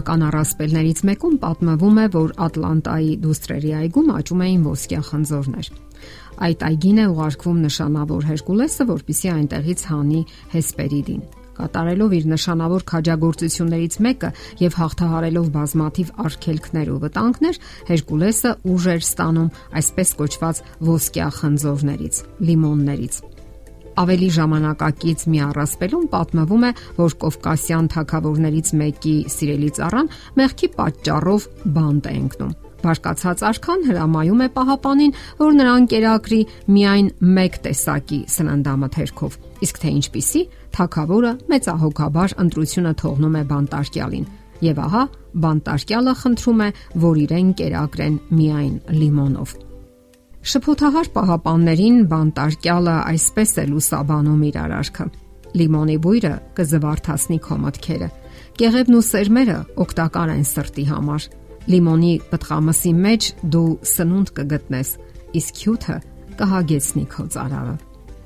ժամանական առասպելներից մեկում պատմվում է, որ Ատլանտայի դուստրերի այգում աճում էին ոսկյա խնձորներ։ Այդ այգին է ուղարկվում նշանավոր Հերկուլեսը, որպիսի այնտեղից հանի Հեսպերիդին կատարելով իր նշանավոր քաջագործություններից մեկը եւ հաղթահարելով բազմաթիվ արգելքներ ու վտանգներ, Հերկուլեսը ուժ էր ստանում այսպես կոչված ոսկյա խնձորներից, լիմոններից ավելի ժամանակակից մի առասպելում պատմվում է, որ Կովկասյան թագավորներից մեկի սիրելի ծառան մեղքի պատճառով բանտ է ընկնում։ Բարկացած արքան հրամայում է պահապանին, որ նրան կերակրի միայն մեկ տեսակի սննդամթերքով։ Իսկ թե ինչպիսի, թակավորը մեծահոգաբար ընտրությունը թողնում է բանտարկյալին։ Եվ ահա բանտարկյալը խնդրում է, որ իրեն կերակրեն միայն լիմոնով։ Շփոթահար պահապաններին բանտարկյալը այսպես է լուսաբանում իր արարքը։ Լիմոնի բույրը կզվարթացնի քո մտքերը։ Կեղևն ու սերմերը օգտակար են սրտի համար։ Լիմոնի պտղամսի մեջ դու սնունդ կգտնես, իսկ հյութը կհագեցնի քո ծարավը։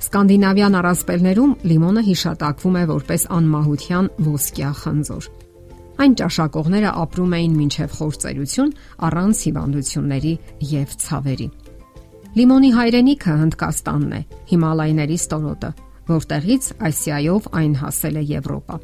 Սկանդինավյան առասպելներում լիմոնը հիշատակվում է որպես անմահության ոսկյա խնձոր։ Այն ճաշակողները ապրում էին մինչև խորցերություն առանց հիվանդությունների եւ ցավերի։ Լիմոնի հայրենիքը Հնդկաստանն է, Հիմալայների ստորոտը, որտեղից Ասիայով այն հասել է Եվրոպա։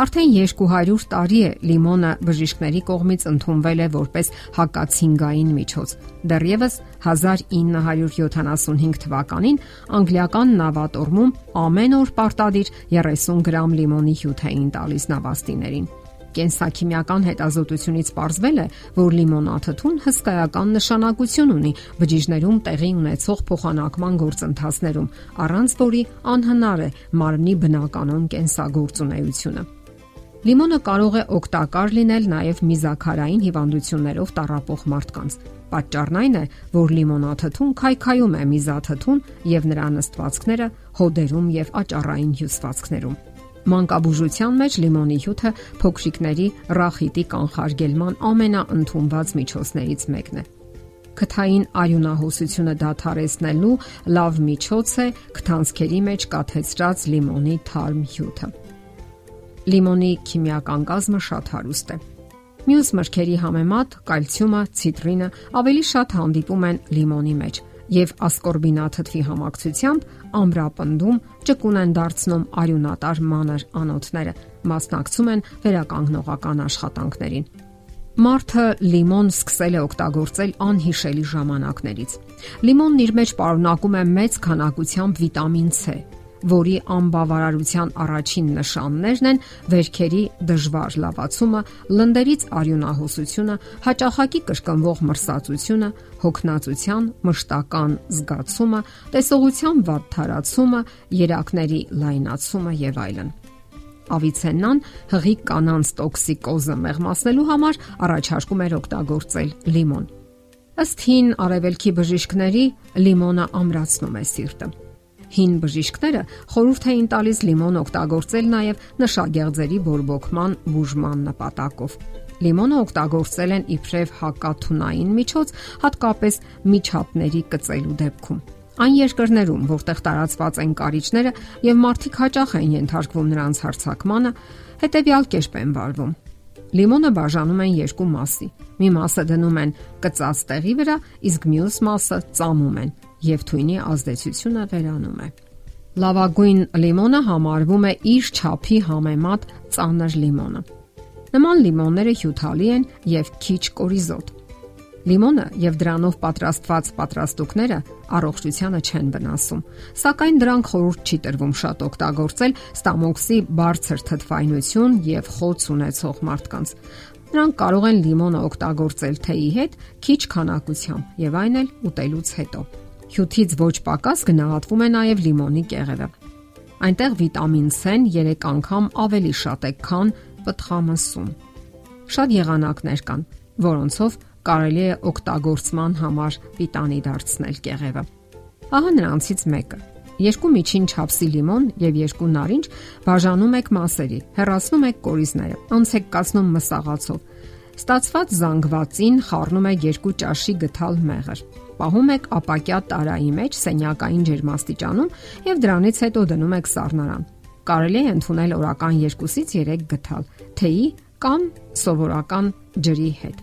Արդեն 200 տարի է լիմոնը բժիշկների կողմից ընդունվել է որպես հակացինգային միջոց։ Դեռևս 1975 թվականին անգլիական նավատորմում ամեն օր պարտադիր 30 գրամ լիմոնի հյութ էին տալիս նավաստիներին։ Կենսաքիմիական հետազոտությունից ողջվել է, որ լիմոնաթթուն հսկայական նշանակություն ունի բջիջներում տեղի ունեցող փոխանակման գործընթացներում, առանց որի անհնար է մարմնի բնականon կենսագործունեությունը։ Լիմոնը կարող է օգտակար լինել նաև միզակարային հիվանդություններով տառապող մարդկանց։ Պատճառն այն է, որ լիմոնաթթուն քայքայում է միզաթթուն եւ նրա նստվածքները հոդերում եւ աճառային հյուսվածքներում։ Մանկաբուժության մեջ լիմոնի հյութը փոքրիկների ռախիտի կանխարգելման ամենաընդունված միջոցներից մեկն է։ Քթային արյունահոսությունը դադարեցնելու լավ միջոց է քթանցքերի մեջ կաթեցրած լիմոնի թարմ հյութը։ Լիմոնի քիմիական կազմը շատ հարուստ է։ Մյուս մրգերի համեմատ կալցիումը, ցիտրինը ավելի շատ հանդիպում են լիմոնի մեջ եւ ասկորբինաթթվի համակցությամբ ամրապնդում ճկուն են դարձնում արյունատար մանր անոթները, մասնակցում են վերականգնողական աշխատանքներին։ Մարթը լիմոն սկսել է օգտագործել անհիշելի ժամանակներից։ Լիմոնն իր մեջ պարունակում է մեծ քանակությամբ վիտամին C, որի անբավարարության առաջին նշաններն են վերքերի դժվար լավացումը, լնդերից արյունահոսությունը, հաճախակի կրկնվող մրսածությունը, հոգնածության մշտական զգացումը, տեսողության վատ թարացումը, երակների լայնացումը եւ այլն։ Ավիցեննան հղի կանանց տոքսիկոզը մեղմացնելու համար առաջարկում էր օգտագործել լիմոն։ Ըստ հին արևելքի բժիշկների լիմոնը ամրացնում է սիրտը հին բժիշկները խորհուրդ էին տալիս լիմոն օգտագործել նաև նշագեղձերի բորբոքման բուժման նպատակով։ Լիմոնը օգտագործել են իբրև հակաթունային միջոց, հատկապես միջատների կծելու դեպքում։ Այն երկրներում, որտեղ տարածված են կարիճները եւ մարդիկ հաճախ են ենթարկվում նրանց հարցակմանը, հետեւյալ կերպ են վարվում։ Լիմոնը բաժանում են երկու մասի։ Մի մասը դնում են կծած տեղի վրա, իսկ մյուս մասը ծամում են եւ թույնի ազդեցությունը վերանում է։ Լավագույն լիմոնը համարվում է իր չափի համեմատ ծանր լիմոնը։ Նման լիմոնները հյութալի են եւ քիչ կորիզոտ։ Լիմոնը եւ դրանով պատրաստված պատրաստուկները առողջությանը չեն վնասում, սակայն դրանք խորուրդ չի տրվում շատ օգտագործել ստամոքսի բարձր թթվայնություն եւ խոց ունեցող մարդկանց։ Նրանք կարող են լիմոնը օգտագործել թեյի հետ քիչ քանակությամբ եւ այն էլ ուտելուց հետո։ Հյութից ոչ պակաս գնահատվում է նաև լիմոնի կեղևը։ Այնտեղ վիտամին C-ն 3 անգամ ավելի շատ է, քան պտղամսում։ Շատ եղանակներ կան, որոնցով կարելի է օգտագործման համար պիտանի դարձնել կեղևը։ Ահա նրանցից մեկը։ Երկու միջին չափսի լիմոն եւ երկու նարինջ բաժանում եք մասերի, հեռացնում եք կորիզները, անց եք կացնում մսաղացով։ Ստացված զանգվածին խառնում եք երկու ճաշի գթալ մեղր պահում եք ապակյա տարայի մեջ սենյակային ջերմաստիճանում եւ դրանից հետո դնում եք սառնարան։ Կարելի է ընդունել օրական 2-ից 3 գթալ թեյի կամ սովորական ջրի հետ։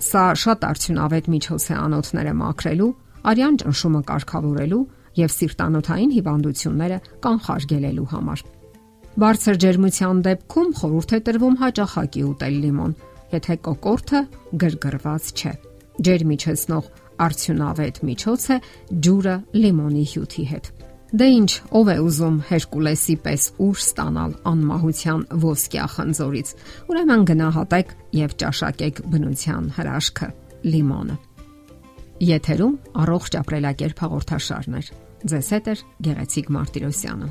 Սա շատ արդյունավետ միջոց է անոթները մաքրելու, արյան ճնշումը կարգավորելու եւ սիրտանոթային հիվանդությունները կանխարգելելու համար։ Բարձր ջերմության դեպքում խորհուրդ է տրվում հաճախակի ուտել լիմոն, եթե կոկորտը գրգռված չէ։ Ջերմիջեցնող արդյունավետ միջոց է ջուրը լիմոնի հյութի հետ։ Դե ինչ, ով է ուզում Հերկուլեսի պես ուր ստանալ անմահության ոսկյա խնձորից։ Ուրեմն գնահատեք եւ ճաշակեք բնության հրաշքը՝ լիմոնը։ Եթերում առողջ ապրելակերպ հաղորդաշարներ։ Ձեզ հետ է Գեղեցիկ Մարտիրոսյանը։